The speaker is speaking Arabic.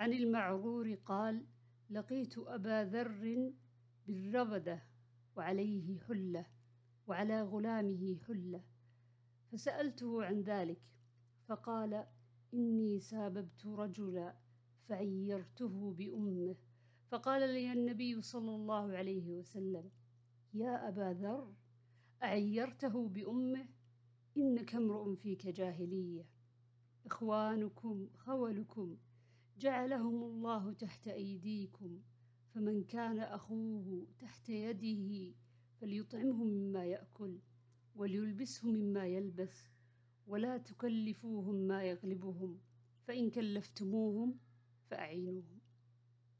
عن المعرور قال لقيت أبا ذر بالربدة وعليه حلة وعلى غلامه حلة فسألته عن ذلك فقال إني ساببت رجلا فعيرته بأمه. فقال لي النبي صلى الله عليه وسلم يا أبا ذر أعيرته بأمه؟ إنك امرؤ فيك جاهلية. إخوانكم خولكم جعلهم الله تحت أيديكم فمن كان أخوه تحت يده فليطعمه مما يأكل وليلبسه مما يلبس ولا تكلفوهم ما يغلبهم فإن كلفتموهم فأعينوهم.